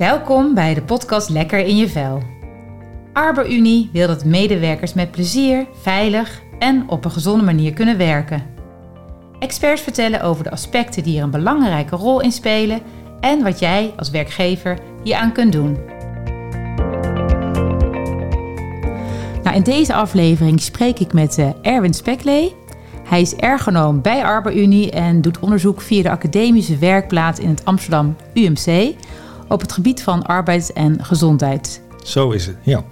Welkom bij de podcast Lekker in je vel. ArborUnie wil dat medewerkers met plezier, veilig en op een gezonde manier kunnen werken. Experts vertellen over de aspecten die er een belangrijke rol in spelen en wat jij als werkgever hieraan kunt doen. Nou, in deze aflevering spreek ik met uh, Erwin Speklee. Hij is ergonoom bij ArborUnie en doet onderzoek via de academische werkplaats in het Amsterdam UMC op het gebied van arbeid en gezondheid. Zo is het, ja.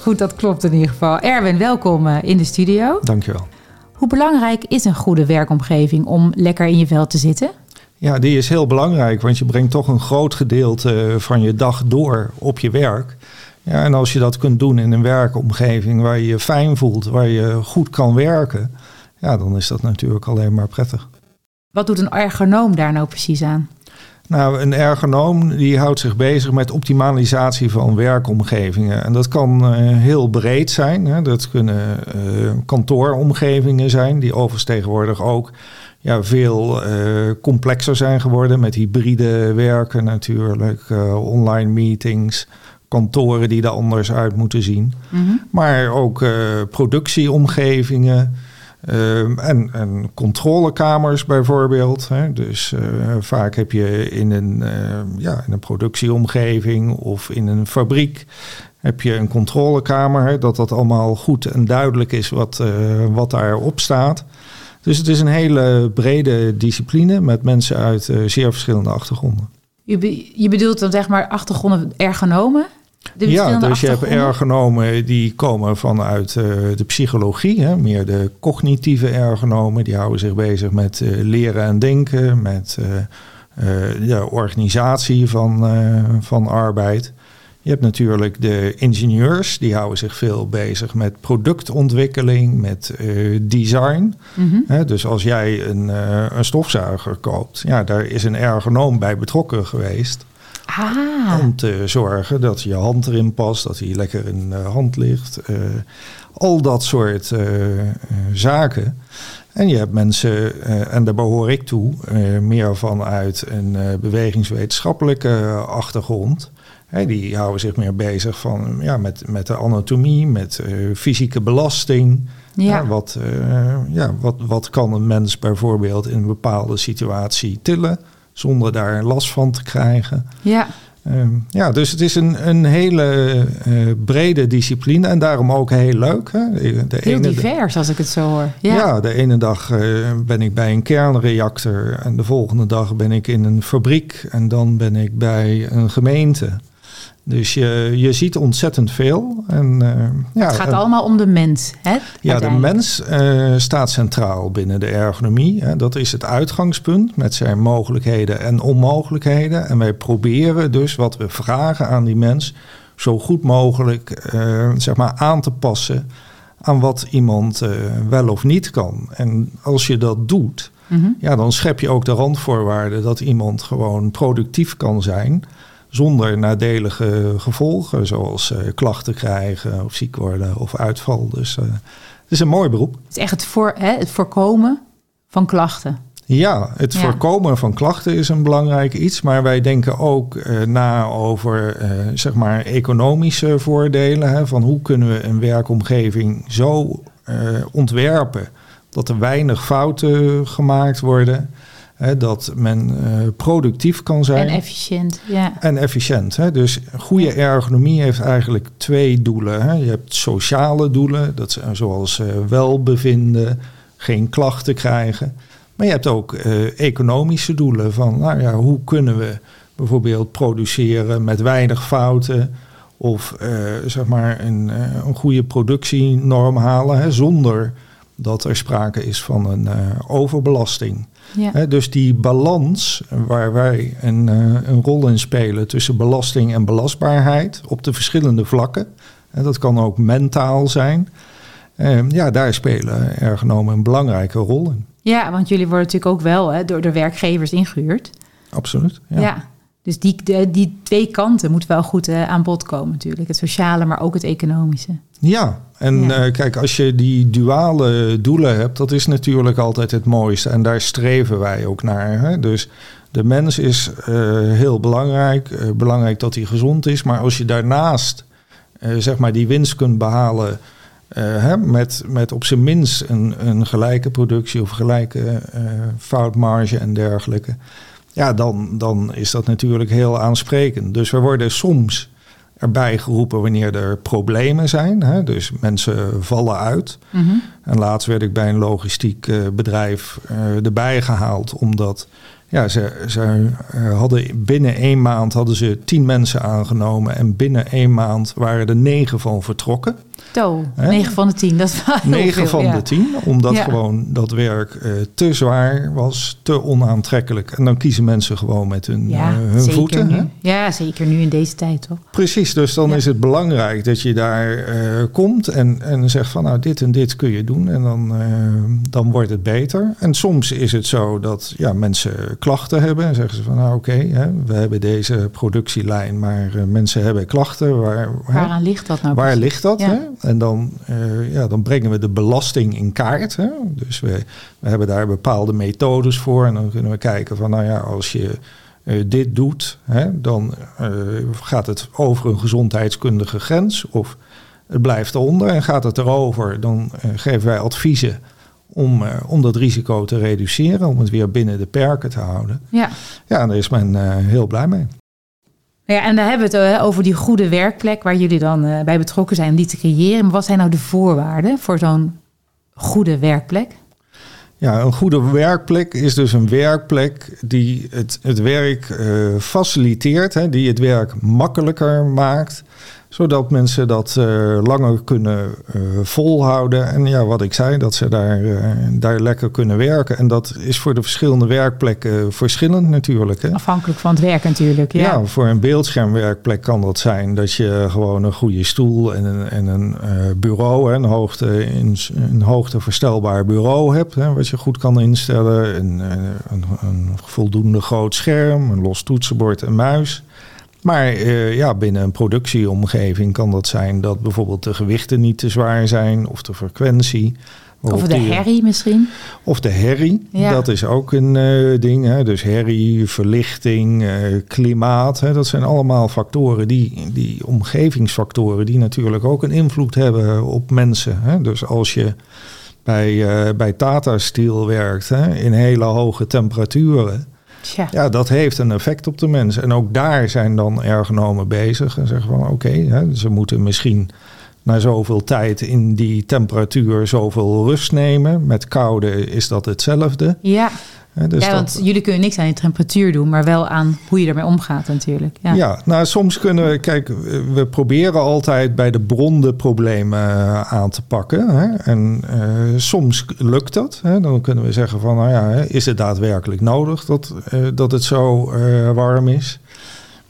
Goed, dat klopt in ieder geval. Erwin, welkom uh, in de studio. Dankjewel. Hoe belangrijk is een goede werkomgeving om lekker in je vel te zitten? Ja, die is heel belangrijk, want je brengt toch een groot gedeelte van je dag door op je werk. Ja, en als je dat kunt doen in een werkomgeving waar je je fijn voelt, waar je goed kan werken, ja, dan is dat natuurlijk alleen maar prettig. Wat doet een ergonoom daar nou precies aan? Nou, een ergonoom die houdt zich bezig met optimalisatie van werkomgevingen. En dat kan uh, heel breed zijn. Hè. Dat kunnen uh, kantooromgevingen zijn, die overigens tegenwoordig ook ja, veel uh, complexer zijn geworden met hybride werken natuurlijk, online meetings kantoren die er anders uit moeten zien. Mm -hmm. Maar ook productieomgevingen uh, en, en, controlekamers bijvoorbeeld. Hè. Dus uh, vaak heb je in een, ja, in een productieomgeving of in een fabriek heb je een controlekamer. Dat dat allemaal goed en duidelijk is wat, wat daarop staat. Dus het is een hele brede discipline met mensen uit zeer verschillende achtergronden. Je, je bedoelt dan zeg maar achtergronden ergonomen? Ja, dus je hebt ergonomen die komen vanuit uh, de psychologie, hè, meer de cognitieve ergonomen. Die houden zich bezig met uh, leren en denken, met uh, de organisatie van, van arbeid. Je hebt natuurlijk de ingenieurs, die houden zich veel bezig met productontwikkeling, met design. Mm -hmm. dus als jij een, een stofzuiger koopt, ja, daar is een ergonoom bij betrokken geweest. Ah. Om te zorgen dat je hand erin past, dat hij lekker in de hand ligt. Uh, al dat soort uh, uh, zaken. En je hebt mensen, en daar behoor ik toe, meer vanuit een bewegingswetenschappelijke achtergrond. Hey, die houden zich meer bezig van, ja, met, met de anatomie, met fysieke belasting. Ja. wat, ja, wat, wat kan een mens bijvoorbeeld in een bepaalde situatie tillen? Zonder daar last van te krijgen. Ja. Um, ja, dus het is een, een hele uh, brede discipline en daarom ook heel leuk. Hè? De heel ene divers, als ik het zo hoor. Ja, ja de ene dag uh, ben ik bij een kernreactor en de volgende dag ben ik in een fabriek en dan ben ik bij een gemeente. Dus je, je ziet ontzettend veel. En, uh, ja, het gaat allemaal om de mens. Hè, ja, de mens uh, staat centraal binnen de ergonomie. Hè. Dat is het uitgangspunt met zijn mogelijkheden en onmogelijkheden. En wij proberen dus wat we vragen aan die mens zo goed mogelijk uh, zeg maar aan te passen aan wat iemand wel of niet kan. En als je dat doet, mm -hmm. ja, dan schep je ook de randvoorwaarden dat iemand gewoon productief kan zijn zonder nadelige gevolgen, zoals uh, klachten krijgen of ziek worden of uitval. Dus uh, het is een mooi beroep. Het is echt het, voor, hè, het voorkomen van klachten. Ja, het ja. voorkomen van klachten is een belangrijk iets, maar wij denken ook uh, na over zeg maar economische voordelen. Hè, van hoe kunnen we een werkomgeving zo ontwerpen dat er weinig fouten gemaakt worden. Hè, dat men uh, productief kan zijn. En efficiënt, ja. En efficiënt. Hè. Dus goede ergonomie heeft eigenlijk twee doelen. Hè. Je hebt sociale doelen, dat zijn zoals uh, welbevinden, geen klachten krijgen. Maar je hebt ook uh, economische doelen van, nou ja, hoe kunnen we bijvoorbeeld produceren met weinig fouten of zeg maar een, een goede productienorm halen hè, zonder dat er sprake is van een overbelasting. Ja. dus die balans waar wij een, uh, een rol in spelen tussen belasting en belastbaarheid op de verschillende vlakken. En dat kan ook mentaal zijn. Uh, ja, daar spelen ergonomen een belangrijke rol in. Ja, want jullie worden natuurlijk ook wel door de werkgevers ingehuurd. Absoluut. Ja. ja. Dus die, die twee kanten moeten wel goed uh, aan bod komen natuurlijk. Het sociale, maar ook het economische. Ja, en ja. Uh, kijk, als je die duale doelen hebt, dat is natuurlijk altijd het mooiste. En daar streven wij ook naar. Hè? Dus De mens is eh, heel belangrijk. Uh, belangrijk dat hij gezond is. Maar als je daarnaast zeg maar die winst kunt behalen. Hè, met, met op zijn minst een, een gelijke productie of gelijke foutmarge en dergelijke. Ja, dan, dan is dat natuurlijk heel aansprekend. Dus we worden soms erbij geroepen wanneer er problemen zijn. Hè? Dus mensen vallen uit. Mhm. En laatst werd ik bij een logistiek uh, bedrijf uh, erbij gehaald, omdat ja, ze, ze uh, hadden binnen één maand hadden ze tien mensen aangenomen en binnen één maand waren er negen van vertrokken. Zo, 9 van de 10, dat is wel 9 van ja. de 10, omdat ja. gewoon dat werk uh, te zwaar was, te onaantrekkelijk. En dan kiezen mensen gewoon met hun, ja, uh, hun voeten. Hè? Ja, zeker nu in deze tijd, toch? Precies, dus dan is het belangrijk dat je daar uh, komt en, en zegt van nou dit en dit kun je doen en dan, dan wordt het beter. En soms is het zo dat ja, mensen klachten hebben en zeggen ze van nou oké, okay, we hebben deze productielijn, maar mensen hebben klachten. Waar, Waaraan ligt dat nou? Waar precies? ligt dat? Hè? En dan, uh, ja, dan brengen we de belasting in kaart. Hè? Dus we, we hebben daar bepaalde methodes voor. En dan kunnen we kijken van, nou ja, als je uh, dit doet, hè, dan uh, gaat het over een gezondheidskundige grens. Of het blijft eronder. En gaat het erover, dan geven wij adviezen om, om dat risico te reduceren. Om het weer binnen de perken te houden. Ja, ja daar is men heel blij mee. Ja, en daar hebben we het over die goede werkplek waar jullie dan uh, bij betrokken zijn om die te creëren. Maar wat zijn nou de voorwaarden voor zo'n goede werkplek? Ja, een goede werkplek is dus een werkplek die het, het werk uh, faciliteert, hè, die het werk makkelijker maakt, zodat mensen dat uh, langer kunnen uh, volhouden. En ja, wat ik zei, dat ze daar, uh, daar lekker kunnen werken. En dat is voor de verschillende werkplekken verschillend natuurlijk. Hè? Afhankelijk van het werk natuurlijk. Ja. ja, voor een beeldschermwerkplek kan dat zijn dat je gewoon een goede stoel en een, en een bureau, hè, een, hoogte, in, een hoogte verstelbaar bureau hebt, hè, wat je goed kan instellen. Een, een, een voldoende groot scherm, een los toetsenbord en muis. Maar uh, ja, binnen een productieomgeving kan dat zijn dat bijvoorbeeld de gewichten niet te zwaar zijn of de frequentie. Of de herrie misschien. Of de herrie, ja. dat is ook een uh, ding. Hè? Dus herrie, verlichting, uh, klimaat. Hè? Dat zijn allemaal factoren, die, die omgevingsfactoren, die natuurlijk ook een invloed hebben op mensen. Hè? Dus als je bij, uh, bij Tata Steel werkt hè? in hele hoge temperaturen Ja. ja, dat heeft een effect op de mens. En ook daar zijn dan ergonomen bezig en zeggen van oké, okay, ze moeten misschien na zoveel tijd in die temperatuur zoveel rust nemen. Met koude is dat hetzelfde. Ja. Dus ja, want dat- jullie kunnen niks aan die temperatuur doen, maar wel aan hoe je ermee omgaat natuurlijk. Ja. Ja, nou soms kunnen we, kijk, we proberen altijd bij de bron de problemen eh, aan te pakken. Hè? En eh, soms lukt dat. Hè? Dan kunnen we zeggen van, nou ja, is het daadwerkelijk nodig dat, eh, dat het zo warm is?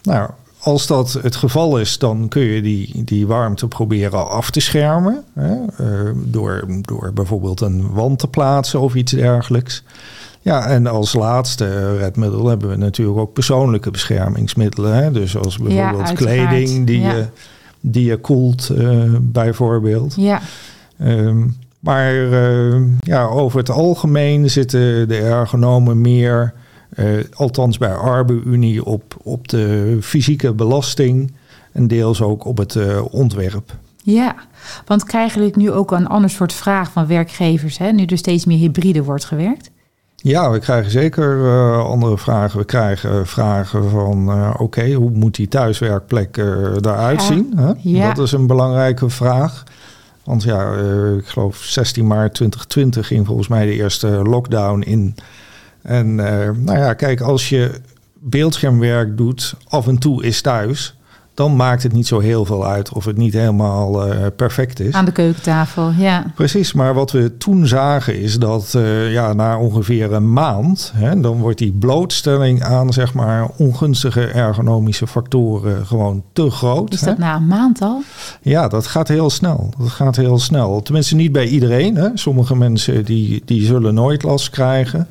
Nou, als dat het geval is, dan kun je die, die warmte proberen af te schermen. Hè? door, door bijvoorbeeld een wand te plaatsen of iets dergelijks. Ja, en als laatste redmiddel hebben we natuurlijk ook persoonlijke beschermingsmiddelen. Hè? Dus als bijvoorbeeld kleding die, Ja. je, die je koelt, eh, bijvoorbeeld. Ja. Ehm, maar eh, ja, over het algemeen zitten de ergonomen meer, eh, althans bij Arbe-Unie, op, op de fysieke belasting en deels ook op het eh, ontwerp. Ja, want krijgen jullie nu ook een ander soort vraag van werkgevers, hè? nu er steeds meer hybride wordt gewerkt? Ja, we krijgen zeker eh, andere vragen. We krijgen vragen van, eh, oké, hoe moet die thuiswerkplek eh, eruit Ja, zien? Hè? ja. Dat is een belangrijke vraag. Want ja, eh, ik geloof 16 maart 2020 ging volgens mij de eerste lockdown in. En eh, nou ja, kijk, als je beeldschermwerk doet, af en toe is thuis... dan maakt het niet zo heel veel uit of het niet helemaal eh, perfect is. Aan de keukentafel, ja. Precies, maar wat we toen zagen is dat eh, ja, na ongeveer een maand, hè, dan wordt die blootstelling aan zeg maar ongunstige ergonomische factoren gewoon te groot. Is hè. dat na een maand al? Ja, dat gaat heel snel. Dat gaat heel snel. Tenminste niet bij iedereen. Hè. Sommige mensen die, die zullen nooit last krijgen.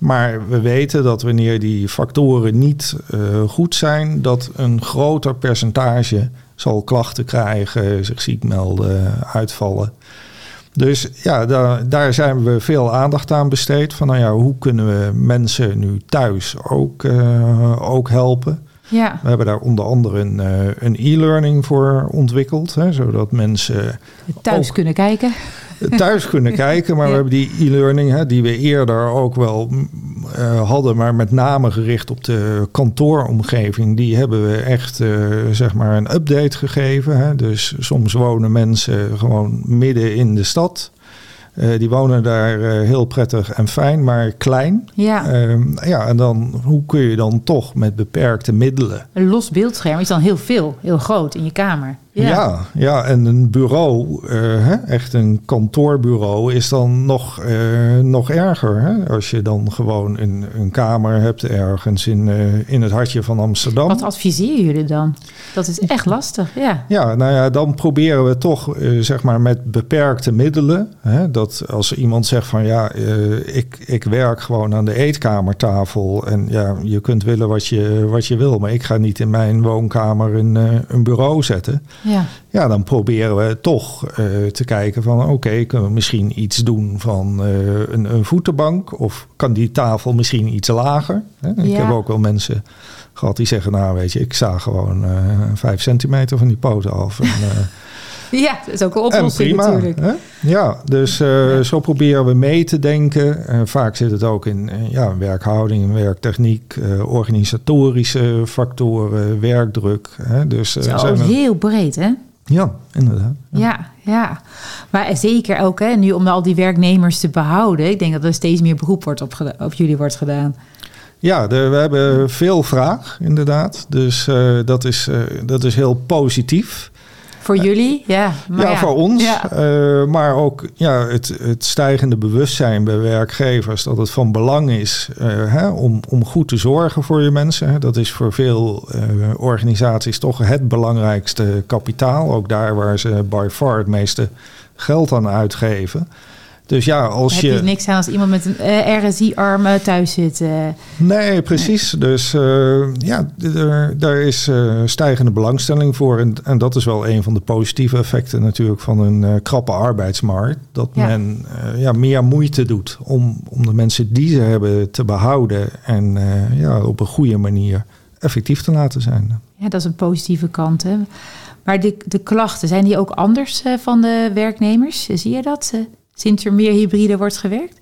Maar we weten dat wanneer die factoren niet eh, goed zijn, dat een groter percentage zal klachten krijgen, zich ziek melden, uitvallen. Dus ja, daar, daar zijn we veel aandacht aan besteed. Van nou ja, hoe kunnen we mensen nu thuis ook, uh, ook helpen? Ja. We hebben daar onder andere een, een e-learning voor ontwikkeld, hè, zodat mensen thuis ook, kunnen kijken thuis kunnen kijken. Maar we hebben die e-learning, die we eerder ook wel uh, hadden, maar met name gericht op de kantooromgeving, die hebben we echt uh, zeg maar een update gegeven. Hè. Dus soms wonen mensen gewoon midden in de stad. Uh, die wonen daar uh, heel prettig en fijn, maar klein. Ja. Uh, ja, en dan hoe kun je dan toch met beperkte middelen. Een los beeldscherm is dan heel veel, heel groot in je kamer. Ja, ja, ja en een bureau, hè, echt een kantoorbureau, is dan nog, nog erger. Hè? Als je dan gewoon een, een kamer hebt ergens in, in het hartje van Amsterdam. Wat adviseren jullie dan? Dat is echt lastig, ja. Ja, nou ja, dan proberen we toch zeg maar met beperkte middelen. Hè, dat als iemand zegt van ja, ik, ik werk gewoon aan de eetkamertafel. En ja, je kunt willen wat je, wat je wil, maar ik ga niet in mijn woonkamer een, een bureau zetten. Ja. ja, dan proberen we toch uh, te kijken van oké, okay, kunnen we misschien iets doen van een, een voetenbank? Of kan die tafel misschien iets lager? Hè? Ik Ja. heb ook wel mensen gehad die zeggen, nou weet je, ik zaag gewoon vijf centimeter van die poten af. En, Ja, dat is ook een oplossing natuurlijk. Hè? Ja, dus uh, ja. zo proberen we mee te denken. Uh, vaak zit het ook in ja, werkhouding, werktechniek, organisatorische factoren, werkdruk. Hè? Dus, het is al heel breed, hè? Ja, inderdaad. Ja. ja, ja. Maar zeker ook hè, nu om al die werknemers te behouden. Ik denk dat er steeds meer beroep wordt op, op jullie wordt gedaan. Ja, de, we hebben veel vraag, inderdaad. Dus dat, is, dat is heel positief. Voor jullie, ja. Maar ja, ja, voor ons. Ja. Uh, maar ook ja, het, het stijgende bewustzijn bij werkgevers dat het van belang is uh, hè, om, om goed te zorgen voor je mensen. Dat is voor veel uh, organisaties toch het belangrijkste kapitaal. Ook daar waar ze by far het meeste geld aan uitgeven. Dus ja, als Heb je. je niks aan als iemand met een uh, RSI-arm uh, thuis zit. Uh, nee, precies. Nee. Dus ja, daar is stijgende belangstelling voor. En, en, dat is wel een van de positieve effecten natuurlijk van een krappe arbeidsmarkt. Dat ja. men ja, meer moeite doet om, om de mensen die ze hebben te behouden. En ja, op een goede manier effectief te laten zijn. Ja, dat is een positieve kant. Hè? Maar de, de klachten, zijn die ook anders van de werknemers? Zie je dat? Sinds er meer hybride wordt gewerkt?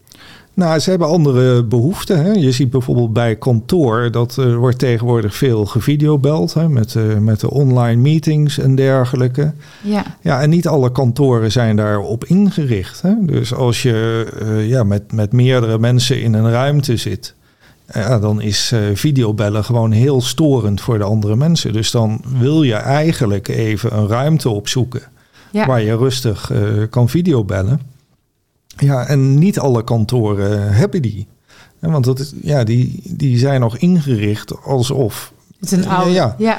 Nou, ze hebben andere behoeften. Hè. Je ziet bijvoorbeeld bij kantoor dat er wordt tegenwoordig veel gevideobeld hè, met, uh, met de online meetings en dergelijke. Ja. ja, en niet alle kantoren zijn daarop ingericht. Hè. Dus als je uh, ja, met, met meerdere mensen in een ruimte zit, ja, dan is uh, videobellen gewoon heel storend voor de andere mensen. Dus dan wil je eigenlijk even een ruimte opzoeken ja. waar je rustig kan videobellen. Ja, en niet alle kantoren hebben die. Want dat is, ja, die, die zijn nog ingericht alsof. Het is een oude. Ja, ja.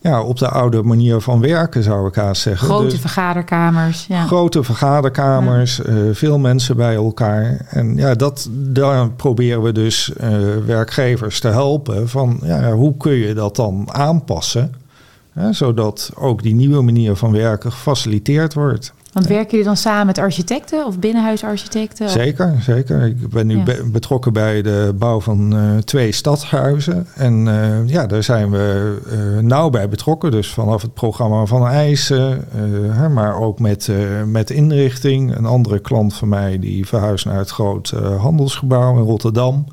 ja, op de oude manier van werken zou ik haast zeggen. Grote Dus vergaderkamers. Ja. Grote vergaderkamers, ja. uh, veel mensen bij elkaar. En ja, dat, daar proberen we dus uh, werkgevers te helpen. Van ja, hoe kun je dat dan aanpassen? Hè, zodat ook die nieuwe manier van werken gefaciliteerd wordt. Want werken jullie dan samen met architecten of binnenhuisarchitecten? Zeker, zeker. Ik ben nu ja. be betrokken bij de bouw van uh, twee stadshuizen. En uh, ja, daar zijn we uh, nauw bij betrokken. Dus vanaf het programma van eisen, maar ook met, met inrichting. Een andere klant van mij die verhuist naar het groot handelsgebouw in Rotterdam.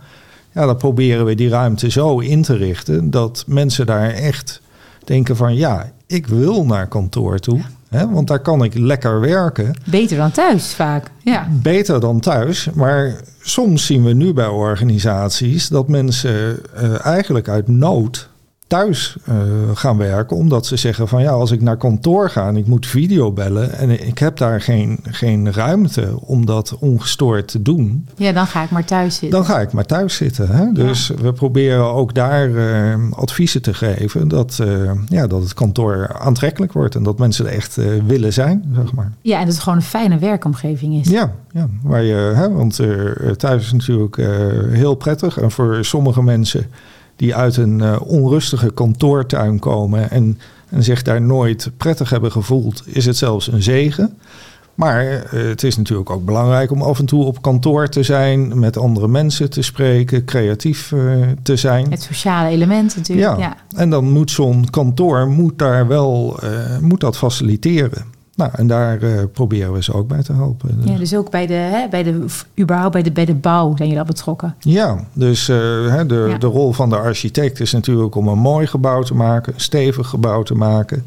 Ja, dan proberen we die ruimte zo in te richten dat mensen daar echt denken van ja, ik wil naar kantoor toe. Hè, want daar kan ik lekker werken. Beter dan thuis vaak. Ja. Beter dan thuis. Maar soms zien we nu bij organisaties dat mensen uh, eigenlijk uit nood thuis uh, gaan werken. Omdat ze zeggen van ja, als ik naar kantoor ga en ik moet videobellen en ik heb daar geen, geen ruimte om dat ongestoord te doen. Ja, dan ga ik maar thuis zitten. Dan ga ik maar thuis zitten. Hè? Dus ja. we proberen ook daar uh, adviezen te geven dat, uh, ja, dat het kantoor aantrekkelijk wordt en dat mensen er echt willen zijn, zeg maar. Ja, en dat het gewoon een fijne werkomgeving is. Ja, ja waar je, hè, want thuis is natuurlijk heel prettig en voor sommige mensen die uit een uh, onrustige kantoortuin komen en, en zich daar nooit prettig hebben gevoeld, is het zelfs een zegen. Maar eh, het is natuurlijk ook belangrijk om af en toe op kantoor te zijn, met andere mensen te spreken, creatief eh, te zijn. Het sociale element natuurlijk. Ja, Ja. en dan moet zo'n kantoor moet daar wel eh, moet dat faciliteren. Nou, en daar eh, proberen we ze ook bij te helpen. Ja, dus ook bij de, hè, bij de, überhaupt bij de, bij de bouw zijn jullie al betrokken. Ja, dus eh, hè, de, Ja. de rol van de architect is natuurlijk om een mooi gebouw te maken, een stevig gebouw te maken.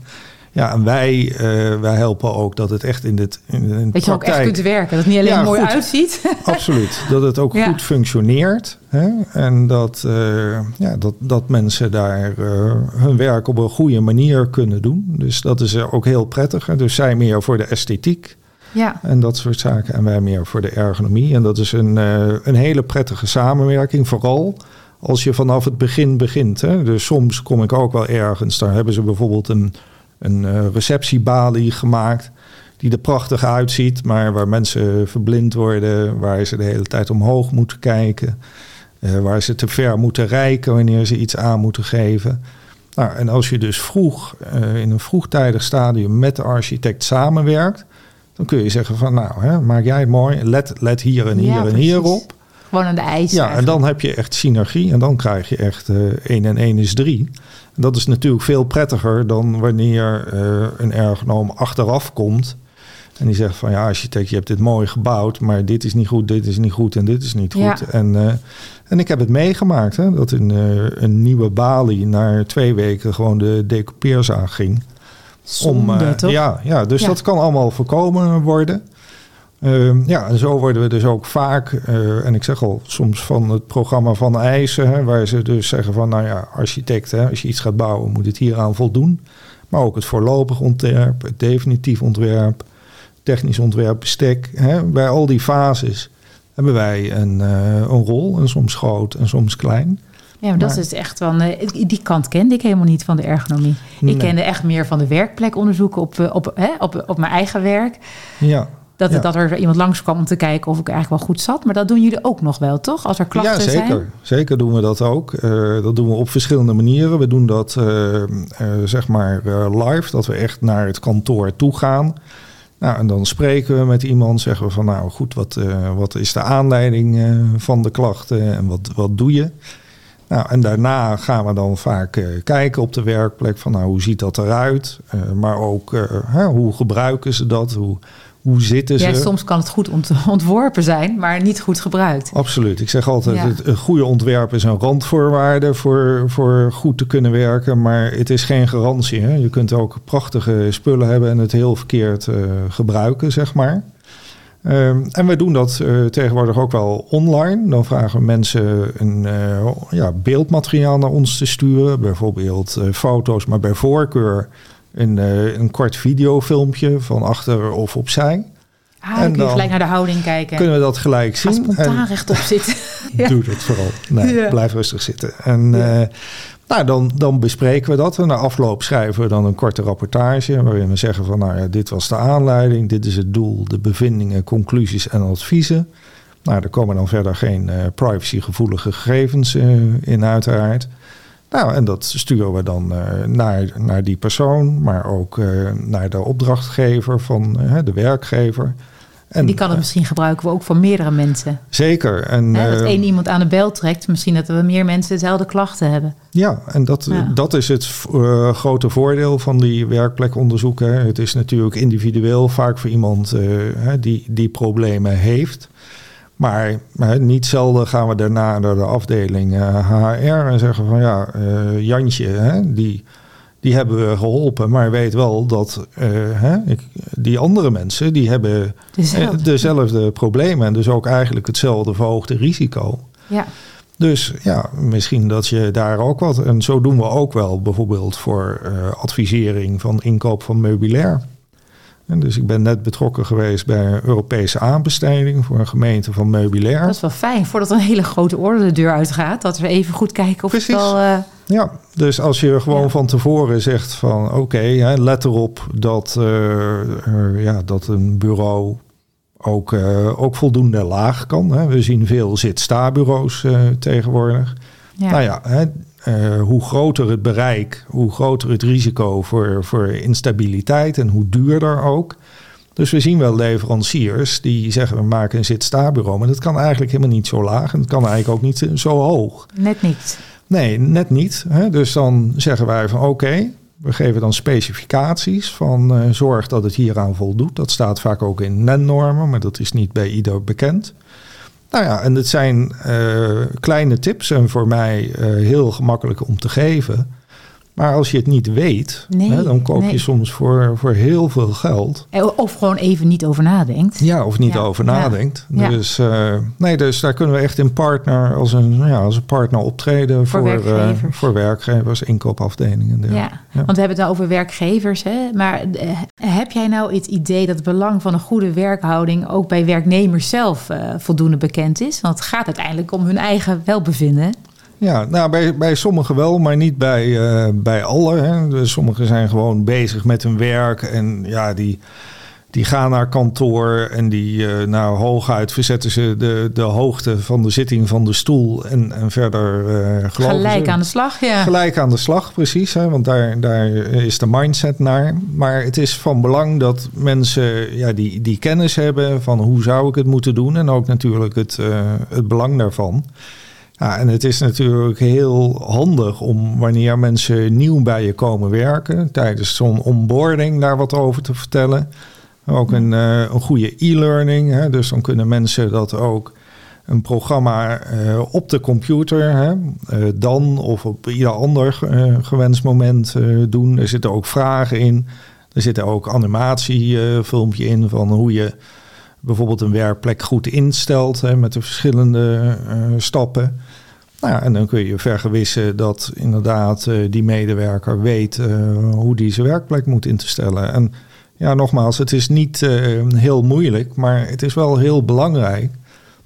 Ja, en wij, eh, wij helpen ook dat het echt in, dit, in, in Dat je ook echt kunt werken. Dat het niet alleen Ja, mooi goed. uitziet. Absoluut, dat het ook Ja. goed functioneert. Hè? En dat, eh, ja, dat, dat mensen daar eh, hun werk op een goede manier kunnen doen. Dus dat is ook heel prettig. Hè? Dus zij meer voor de esthetiek ja. en dat soort zaken. En wij meer voor de ergonomie. En dat is een, een hele prettige samenwerking. Vooral als je vanaf het begin begint. Hè? Dus soms kom ik ook wel ergens. Daar hebben ze bijvoorbeeld een, een eh, receptiebalie gemaakt. Die er prachtig uitziet. Maar waar mensen verblind worden. Waar ze de hele tijd omhoog moeten kijken. eh, waar ze te ver moeten reiken wanneer ze iets aan moeten geven. Nou, en als je dus vroeg, eh, in een vroegtijdig stadium met de architect samenwerkt, dan kun je zeggen van nou, hè, maak jij het mooi, let, let hier en hier Ja, en hier op. Gewoon aan de ijs. Ja, en dan heb je echt synergie en dan krijg je echt eh 1 en 1 is 3. En dat is natuurlijk veel prettiger dan wanneer eh, een ergonoom achteraf komt. En die zegt van ja, architect, je hebt dit mooi gebouwd, maar dit is niet goed, dit is niet goed en dit is niet goed. Ja. En, eh, en ik heb het meegemaakt, hè, dat een, eh, een nieuwe balie na twee weken gewoon de decoupeerzaag ging. Zonde, toch? Ja, ja, dus Ja. dat kan allemaal voorkomen worden. Ehm, ja, en zo worden we dus ook vaak, eh, en ik zeg al, soms van het programma van eisen, hè, waar ze dus zeggen van, nou ja, architect, hè, als je iets gaat bouwen, moet het hieraan voldoen. Maar ook het voorlopig ontwerp, het definitief ontwerp, technisch ontwerp, bestek. Hè, bij al die fases hebben wij een, eh, een rol, en soms groot en soms klein. Ja, maar dat is echt wel. eh, die kant kende ik helemaal niet van de ergonomie. Nee. Ik kende echt meer van de werkplekonderzoeken op, op, hè, op, op mijn eigen werk. Ja, Dat, Ja. dat er iemand langskwam om te kijken of ik eigenlijk wel goed zat. Maar dat doen jullie ook nog wel, toch? Als er klachten ja, zeker. zijn. Zeker doen we dat ook. Eh, dat doen we op verschillende manieren. We doen dat eh, eh, zeg maar live, dat we echt naar het kantoor toe gaan. Nou, en dan spreken we met iemand, zeggen we van nou goed, wat, wat is de aanleiding van de klachten en wat, wat doe je? Nou, en daarna gaan we dan vaak kijken op de werkplek van nou, hoe ziet dat eruit? Eh, maar ook hè, hoe gebruiken ze dat? Hoe, hoe zitten ze? Ja, soms kan het goed ont- ontworpen zijn, maar niet goed gebruikt. Absoluut. Ik zeg altijd, Ja. het, een goede ontwerp is een randvoorwaarde voor, voor goed te kunnen werken. Maar het is geen garantie. Hè? Je kunt ook prachtige spullen hebben en het heel verkeerd eh, gebruiken, zeg maar. Ehm, en we doen dat eh, tegenwoordig ook wel online. Dan vragen we mensen een eh, ja, beeldmateriaal naar ons te sturen. Bijvoorbeeld foto's, maar bij voorkeur een, eh, een kort videofilmpje van achter of opzij. Ah, En dan kun je gelijk naar de houding kijken. Kunnen we dat gelijk Ga zien. spontaan rechtop zitten. Ja. Doe dat vooral. Nee, Ja. blijf rustig zitten. En Ja. eh, nou, dan, dan bespreken we dat. En na afloop schrijven we dan een korte rapportage... waarin we zeggen van, nou ja, dit was de aanleiding... dit is het doel, de bevindingen, conclusies en adviezen. Nou, er komen dan verder geen eh, privacygevoelige gegevens eh, in uiteraard. Nou, en dat sturen we dan eh, naar, naar die persoon... maar ook eh, naar de opdrachtgever van eh, de werkgever... En die kan het misschien gebruiken we ook voor meerdere mensen. Zeker. En, dat één iemand aan de bel trekt, misschien dat we meer mensen dezelfde klachten hebben. Ja, en dat, Ja. dat is het grote voordeel van die werkplekonderzoeken. Het is natuurlijk individueel vaak voor iemand die, die problemen heeft. Maar hè, niet zelden gaan we daarna naar de afdeling eh, HR en zeggen van ja, eh, Jantje, hè, die, die hebben we geholpen. Maar weet wel dat eh, hè, ik, die andere mensen, die hebben Dezelfde. dezelfde problemen. En dus ook eigenlijk hetzelfde verhoogde risico. Ja. Dus ja, misschien dat je daar ook wat. En zo doen we ook wel bijvoorbeeld voor advisering van inkoop van meubilair. En dus ik ben net betrokken geweest bij een Europese aanbesteding voor een gemeente van meubilair. Dat is wel fijn, voordat een hele grote orde de deur uitgaat. Dat we even goed kijken of Precies. het wel... eh, Ja, dus als je gewoon Ja. van tevoren zegt van oké, let erop dat, eh, ja, dat een bureau ook, eh, ook voldoende laag kan. Hè. We zien veel zit-sta-bureaus tegenwoordig. ja. Nou ja, hè, eh, hoe groter het bereik, hoe groter het risico voor, voor instabiliteit en hoe duurder ook. Dus we zien wel leveranciers die zeggen we maken een zit-sta-bureau. Maar dat kan eigenlijk helemaal niet zo laag en het kan eigenlijk ook niet zo hoog. Net niet. Nee, net niet. Hè? Dus dan zeggen wij van oké, we geven dan specificaties van uh, zorg dat het hieraan voldoet. Dat staat vaak ook in NEN-normen, maar dat is niet bij ieder bekend. Nou ja, en het zijn uh, kleine tips en voor mij uh, heel gemakkelijk om te geven. Maar als je het niet weet, Nee, hè, dan koop nee. je soms voor, voor heel veel geld. Eh, Of gewoon even niet over nadenkt. Ja, of niet Ja, over nadenkt. ja. Dus, eh, nee, dus daar kunnen we echt in partner als een, ja, als een partner optreden Voor voor, eh, werkgevers. voor werkgevers, inkoopafdelingen. Ja, Ja. want we hebben het nou over werkgevers. Hè? Maar eh, heb jij nou het idee dat het belang van een goede werkhouding ook bij werknemers zelf eh, voldoende bekend is? Want het gaat uiteindelijk om hun eigen welbevinden. Ja, nou, bij, bij sommigen wel, maar niet bij, eh, bij alle. Hè. Dus sommigen zijn gewoon bezig met hun werk en ja, die, die gaan naar kantoor en die, eh, nou, hooguit verzetten ze de, de hoogte van de zitting van de stoel en, en verder geloven Gelijk ze. aan de slag, ja. Gelijk aan de slag, precies. Hè, want daar, daar is de mindset naar. Maar het is van belang dat mensen ja, die, die kennis hebben van hoe zou ik het moeten doen. En ook natuurlijk het, het belang daarvan. Ja, en het is natuurlijk heel handig om wanneer mensen nieuw bij je komen werken, tijdens zo'n onboarding daar wat over te vertellen. Ook een, eh, een goede e-learning. Dus dan kunnen mensen dat ook een programma eh, op de computer hè, eh, dan of op ieder ander gewenst moment doen. Er zitten ook vragen in. Er zitten ook animatiefilmpje in van hoe je bijvoorbeeld een werkplek goed instelt hè, met de verschillende eh, stappen. Nou ja, en dan kun je vergewissen dat inderdaad eh, die medewerker weet eh, hoe die zijn werkplek moet in te stellen. En ja, nogmaals, het is niet heel moeilijk, maar het is wel heel belangrijk.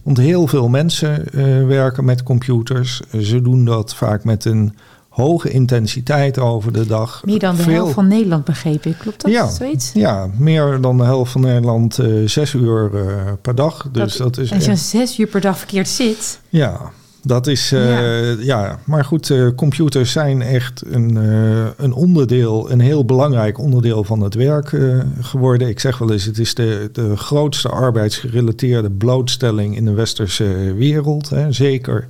Want heel veel mensen werken met computers. Ze doen dat vaak met een hoge intensiteit over de dag. Meer dan de Veel- helft van Nederland begreep ik. Klopt dat? Ja. Zoiets? Ja, meer dan de helft van Nederland eh, zes uur eh, per dag. Dus dat, is En als je echt- zes uur per dag verkeerd zit. ja, dat is. eh, ja. maar goed, computers zijn echt een, een onderdeel, een heel belangrijk onderdeel van het werk geworden. Ik zeg wel eens, het is de, de grootste arbeidsgerelateerde blootstelling in de westerse wereld. Hè. Zeker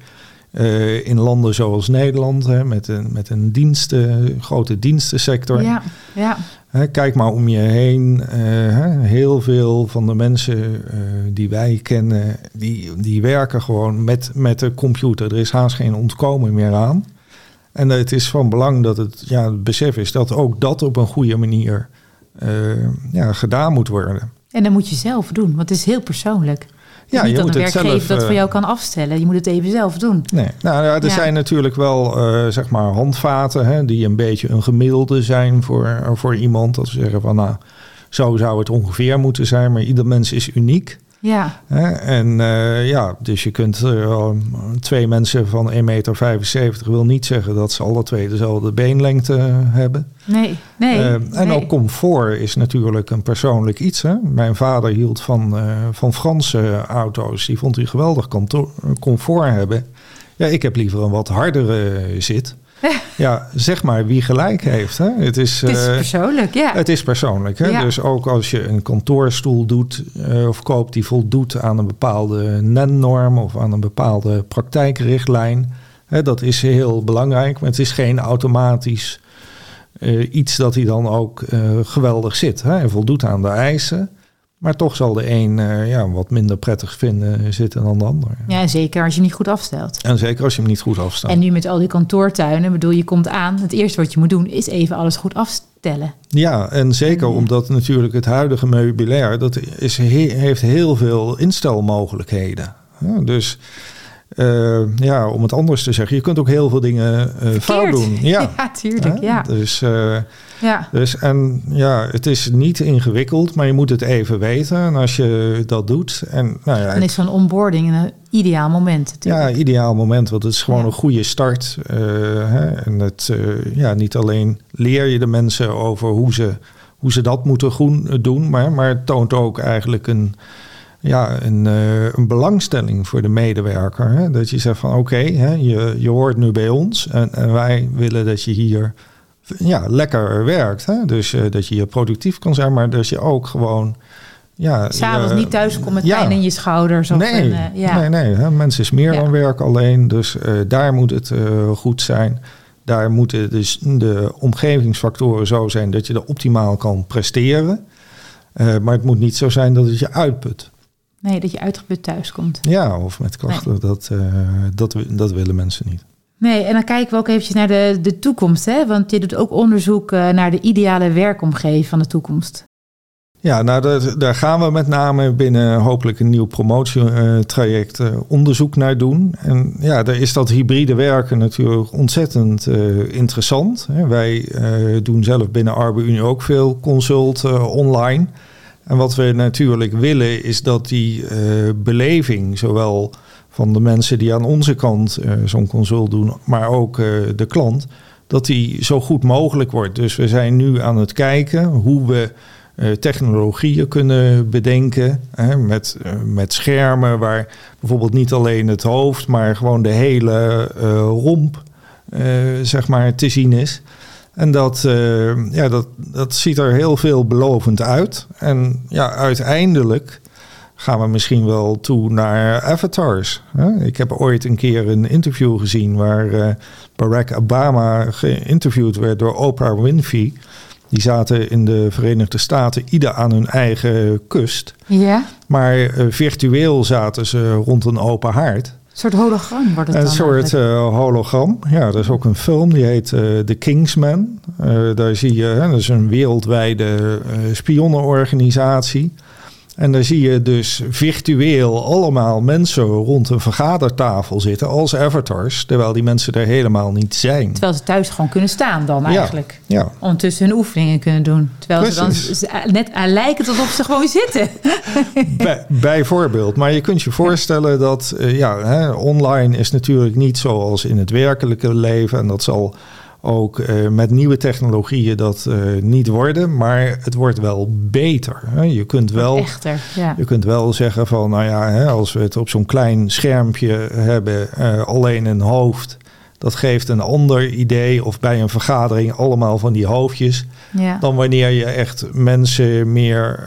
eh, in landen zoals Nederland, hè, met een, met een diensten, grote dienstensector. Ja, ja. Hè, kijk maar om je heen. eh, hè, heel veel van de mensen eh, die wij kennen, die, die werken gewoon met, met de computer. Er is haast geen ontkomen meer aan. En het is van belang dat het, ja, het besef is dat ook dat op een goede manier ja, gedaan moet worden. En dat moet je zelf doen, want het is heel persoonlijk. Ja, je dat moet een het werkgever zelf, dat voor eh, jou kan afstellen. Je moet het even zelf doen. Nee, nou ja, er Ja. zijn natuurlijk wel eh, zeg maar handvaten hè, die een beetje een gemiddelde zijn voor, voor iemand. Dat ze zeggen van nou, zo zou het ongeveer moeten zijn, maar ieder mens is uniek. Ja? En eh, ja, dus je kunt eh, twee mensen van 1,75 meter wil niet zeggen dat ze alle twee dezelfde beenlengte hebben. nee, nee. Eh, en nee. ook comfort is natuurlijk een persoonlijk iets. Hè? Mijn vader hield van, eh, van Franse auto's. Die vond hij geweldig comfort hebben. Ja, ik heb liever een wat hardere zit. Ja, zeg maar wie gelijk heeft. Hè? Het is, Het is eh, persoonlijk, ja. het is persoonlijk. Hè? Ja. Dus ook als je een kantoorstoel doet eh, of koopt die voldoet aan een bepaalde NEN-norm of aan een bepaalde praktijkrichtlijn. Hè, dat is heel belangrijk, maar het is geen automatisch eh, iets dat hij dan ook geweldig zit. Hè? Hij voldoet aan de eisen, maar toch zal de een eh, ja, wat minder prettig vinden zitten dan de ander. Ja, zeker als je niet goed afstelt. En zeker als je hem niet goed afstaat. En nu met al die kantoortuinen, bedoel je komt aan. Het eerste wat je moet doen is even alles goed afstellen. Ja, en zeker omdat natuurlijk het huidige meubilair, dat is, he- heeft heel veel instelmogelijkheden. Ja, dus eh, ja, om het anders te zeggen, je kunt ook heel veel dingen eh, fout doen. Ja, ja tuurlijk. Hè? Ja. Dus, ja. dus en ja, het is niet ingewikkeld, maar je moet het even weten. En als je dat doet, en nou ja, Dan is zo'n onboarding een ideaal moment. ja, Natuurlijk. ideaal moment, want het is gewoon Ja. een goede start. eh, hè, en het, eh, ja, niet alleen leer je de mensen over hoe ze, hoe ze dat moeten groen, doen, maar, maar het toont ook eigenlijk een, ja, een, eh, een belangstelling voor de medewerker. Hè? Dat je zegt van oké, je, je hoort nu bij ons en, en wij willen dat je hier ja, lekker werkt. Hè? Dus eh, dat je productief kan zijn, maar dat je ook gewoon ja, S'avonds eh, niet thuis komt met ja. pijn in je schouders. Of nee, een, eh, ja. nee, nee. Hè? Mens is meer Ja. dan werk alleen. Dus eh, daar moet het goed zijn. Daar moeten dus de omgevingsfactoren zo zijn dat je er optimaal kan presteren. Maar het moet niet zo zijn dat het je uitput. Nee, dat je uitgeput thuis komt. Ja, of met klachten. Dat, eh, dat, wi- dat willen mensen niet. Nee, en dan kijken we ook eventjes naar de, de toekomst. Hè? Want je doet ook onderzoek eh, naar de ideale werkomgeving van de toekomst. Ja, nou, daar, gaan we met name binnen hopelijk een nieuw promotietraject eh, onderzoek naar doen. En ja, daar is dat hybride werken natuurlijk ontzettend eh, interessant. Wij doen zelf binnen ArbeUnie ook veel consult online. En wat we natuurlijk willen is dat die beleving, zowel van de mensen die aan onze kant eh, zo'n consult doen, maar ook eh, de klant, dat die zo goed mogelijk wordt. Dus we zijn nu aan het kijken hoe we eh, technologieën kunnen bedenken. Hè, met, met schermen waar bijvoorbeeld niet alleen het hoofd, maar gewoon de hele romp zeg maar, te zien is. En dat, ja, dat, dat ziet er heel veelbelovend uit. En ja, uiteindelijk gaan we misschien wel toe naar avatars. Ik heb ooit een keer een interview gezien waar eh, Barack Obama geïnterviewd werd door Oprah Winfrey. Die zaten in de Verenigde Staten ieder aan hun eigen kust. Ja, Maar eh, virtueel zaten ze rond een open haard. een soort hologram wordt het Een dan. soort eh, hologram. Ja, er is ook een film die heet The Kingsman. Eh, daar zie je, hè, dat is een wereldwijde spionnenorganisatie. En daar zie je dus virtueel allemaal mensen rond een vergadertafel zitten als avatars, terwijl die mensen er helemaal niet zijn. Terwijl ze thuis gewoon kunnen staan dan eigenlijk. Ja, Ondertussen hun oefeningen kunnen doen. Terwijl ze dan net aan lijken alsof ze gewoon zitten. bij, bijvoorbeeld. Maar je kunt je voorstellen dat eh, ja, hè, online is natuurlijk niet zoals in het werkelijke leven. En dat zal ook eh, met nieuwe technologieën dat eh, niet worden. Maar het wordt wel beter. Hè. Je kunt wel. Echter, ja. Je kunt wel zeggen van, nou ja, hè, als we het op zo'n klein schermpje hebben, eh, alleen een hoofd, dat geeft een ander idee. Of bij een vergadering allemaal van die hoofdjes. ja. Dan wanneer je echt mensen meer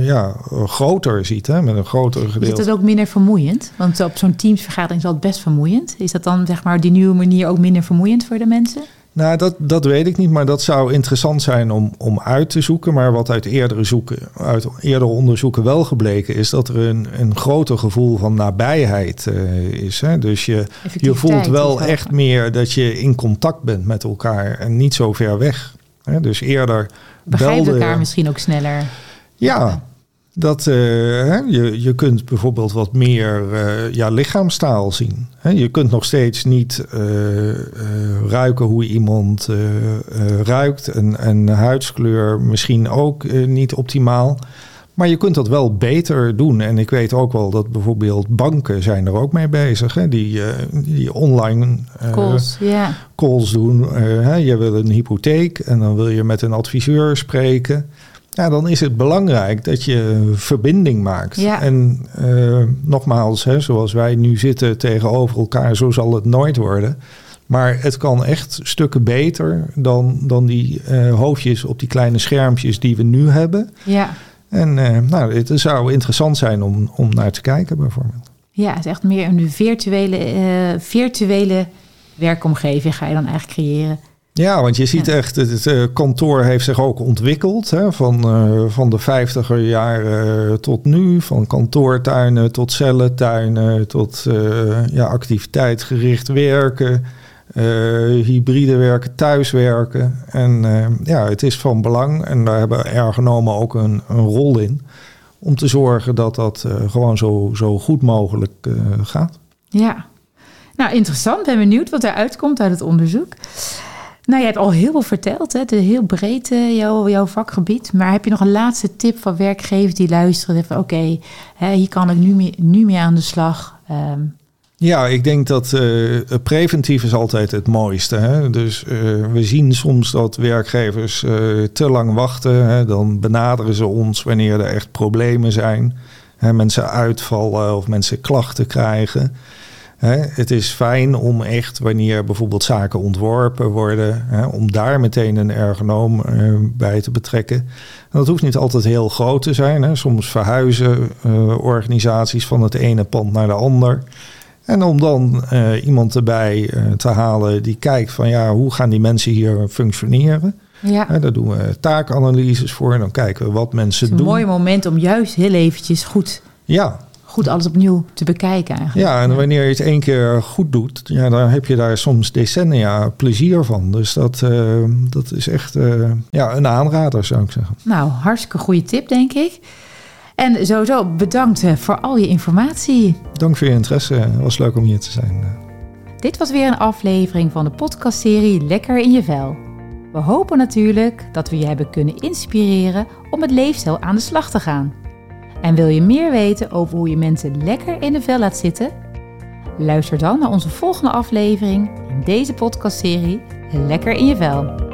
ja, groter ziet, hè, met een groter Is gedeelte. dat ook minder vermoeiend? Want op zo'n teamsvergadering is dat best vermoeiend. Is dat dan zeg maar die nieuwe manier ook minder vermoeiend voor de mensen? Nou, dat, dat weet ik niet, maar dat zou interessant zijn om, om uit te zoeken. Maar wat uit eerdere, zoeken, uit eerdere onderzoeken wel gebleken is dat er een, een groter gevoel van nabijheid eh, is. Hè? Dus je, je voelt wel echt meer dat je in contact bent met elkaar en niet zo ver weg. Hè? Dus eerder elkaar misschien ook sneller. Ja, dat, eh, je, je kunt bijvoorbeeld wat meer eh, ja, lichaamstaal zien. Je kunt nog steeds niet eh, ruiken hoe iemand ruikt. En, en huidskleur misschien ook niet optimaal. Maar je kunt dat wel beter doen. En ik weet ook wel dat bijvoorbeeld banken zijn er ook mee bezig. Hè, die, die online Calls, doen. Hè, je wil een hypotheek en dan wil je met een adviseur spreken. Ja, dan is het belangrijk dat je verbinding maakt. Ja. En eh, nogmaals, hè, zoals wij nu zitten tegenover elkaar, zo zal het nooit worden. Maar het kan echt stukken beter dan, dan die eh, hoofdjes op die kleine schermpjes die we nu hebben. Ja. En eh, nou, het zou interessant zijn om, om naar te kijken bijvoorbeeld. ja, het is echt meer een virtuele, virtuele werkomgeving ga je dan eigenlijk creëren. Ja, want je ziet echt, het, het, eh, kantoor heeft zich ook ontwikkeld. Hè, van, eh, van de vijftiger jaren tot nu. Van kantoortuinen tot cellentuinen. Tot eh, ja, activiteitsgericht werken. eh, hybride werken, thuiswerken. En eh, ja, het is van belang. En daar hebben ergonomen ook een, een rol in. Om te zorgen dat dat eh, gewoon zo, zo goed mogelijk eh, gaat. Ja. Nou, interessant. Ben benieuwd wat eruit komt uit het onderzoek. Nou, je hebt al heel veel verteld. hè. Het heel breed, eh, jouw, jouw vakgebied. Maar heb je nog een laatste tip van werkgevers die luisteren? oké, hè, hier kan ik nu mee, nu mee aan de slag. Ehm, Ja, ik denk dat eh, preventief is altijd het mooiste. Hè? Dus eh, we zien soms dat werkgevers te lang wachten. Hè? Dan benaderen ze ons wanneer er echt problemen zijn. Hè? Mensen uitvallen of mensen klachten krijgen. Hè, het is fijn om echt, wanneer bijvoorbeeld zaken ontworpen worden, hè, om daar meteen een ergonoom uh, bij te betrekken. En dat hoeft niet altijd heel groot te zijn. Hè. Soms verhuizen uh, organisaties van het ene pand naar de ander. En om dan uh, iemand erbij te halen die kijkt van ja, hoe gaan die mensen hier functioneren? Ja. Daar doen we taakanalyses voor en dan kijken we wat mensen doen. Het is een mooi moment om juist heel eventjes goed ja, goed alles opnieuw te bekijken eigenlijk. Ja, en wanneer je het één keer goed doet, ja, dan heb je daar soms decennia plezier van. Dus dat, uh, dat is echt uh, ja, een aanrader, zou ik zeggen. Nou, hartstikke goede tip, denk ik. En sowieso bedankt eh, voor al je informatie. Dank voor je interesse. Het was leuk om hier te zijn. Dit was weer een aflevering van de podcastserie Lekker in je vel. We hopen natuurlijk dat we je hebben kunnen inspireren om met leefstijl aan de slag te gaan. En wil je meer weten over hoe je mensen lekker in de vel laat zitten? Luister dan naar onze volgende aflevering in deze podcastserie Lekker in je vel.